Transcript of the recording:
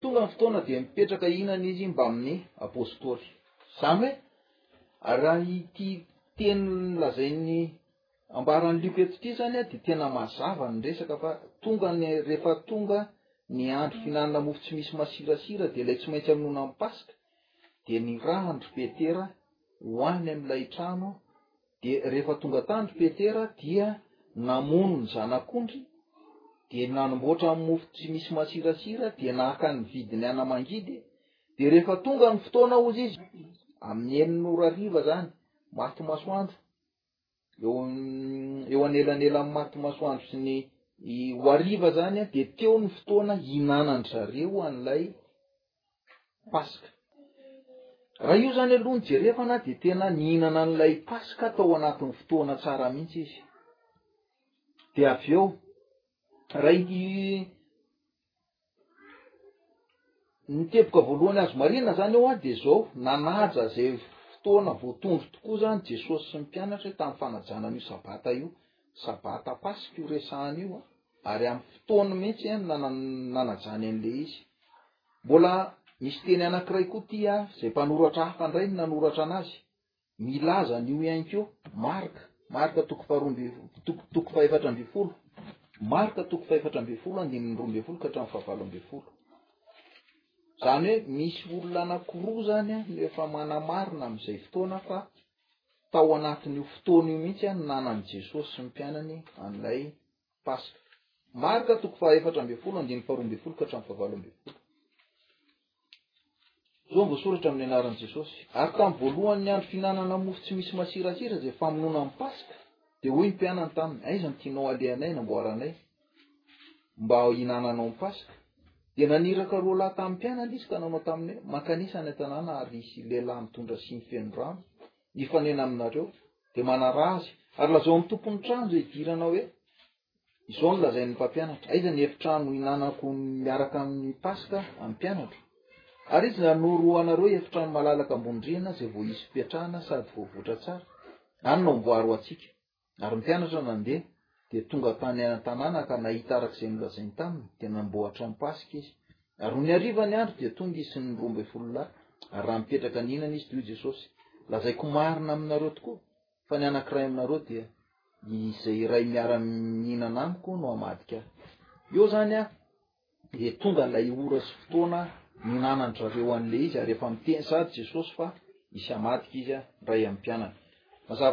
Tonga ny fotoana dia mipetraka hihinana izy mbamin'ny apostoly. Zany hoe, raha ity teny lazain'ny ambaran'i Lioka eto ity zany dia tena mazava ny resaka fa tonga ny rehefa tonga ny andro fihinanana mofo tsy misy masirasira dia ilay tsy maintsy amonoana ny paska dia nirahan-dry Petera ho any amin'ilay trano Dia rehefa tonga tany ry Petera dia namono ny zanak'ondry, dia nanmboatra amin'ny mofo tsy misy masirasira, dia naka ny vidiny ana-mangidy, dia rehefa tonga ny fotoana hozy izy, amin'ny enina ora hariva zany, maty masoandro, eo am- eo anelanelan'ny maty masoandro sy ny ho hariva zany an, dia teo ny fotoana hihinanan-dry zareo an'ilay Paska. Raha io izany aloha no jerevana dia tena nihinana an'ilay Paska tao anatin'ny fotoana tsara mihitsy izy. Dia avy eo, raha ity ny teboka voalohany azo marina izany eo an dia izao, nanaja izay fotoana voatondro tokoa izany Jesosy sy ny mpianatra tamin'ny fanajana an'io sabata io, sabata Paska io resahana io an. ary amin'ny fotoany mihitsy no nanajany an'ilay izy. Mbola misy teny anankiray koa ity an, izay mpanoratra hafa indray no nanoratra an'azy, milaza an'io ihany koa, Marka, Marka toko faharoa ambin'ny toko toko fahefatra ambin'ny folo, Marka toko fahefatra ambin'ny folo andininy roa ambin'ny folo ka hatramin'ny fahavalo ambin'ny folo. Izany hoe misy olona anankiroa izany an no efa manamarina amin'izay fotoana fa tao anatin'io fotoana io mihitsy an no nanan'i Jesosy sy ny mpianany an'ilay Paska. Marka toko fahaefatra ambin'ny folo andininy faharoa ambin'ny folo ka hatramin'ny fahavalo ambin'ny folo. Izao ny voasoratra amin'ny anaran'i Jesosy. Ary tamin'ny voalohan'ny andro fihinanana mofo tsy misy masirasira izay famonoana amin'ny Paska, dia hoy ny mpianany taminy, aiza ny tianao alehanay na amboaranay mba hihinananao ny Paska? Dia naniraka roa lahy tamin'ny mpianany izy ka nanao taminy hoe, mankanisa any an-tanàna ary hisy lehilahy mitondra siny feno rano hifanena aminareo, dia manaraha azy, ary lazao amin'ny tompon'ny trano izay hidiranao hoe, Izao no lazain'ny mpampianatra, aiza ny efitrano hihinanako miaraka amin'ny Paska amin'ny mpianatro? Ary izy nanoro ho anareo efitrano malalaka ambony rihana izay voaisy fipetrahana sady voavoatra tsara. Any no amboary ho antsika. Ary ny mpianatra nandeha dia tonga tany an-tanàna ka nahita araka izay nolazainy taminy, dia namboatra am-pasika izy. Ary nony hariva ny andro, dia tonga izy sy ny roa ambin'ny folo lahy, ary raha mipetraka nihinana izy, dia hoy Jesosy, Lazaiko marina aminareo tokoa, fa ny anankiray aminareo dia izay iray miara-mihinana amiko no hamadika ahy. Eo izany an, dia tonga ilay ora sy fotoana ninanan-dry zareo an'ilay izy, ary efa miteny sahady Jesosy fa hisy hamadika izy an, iray amin'ny mpianany. Mazava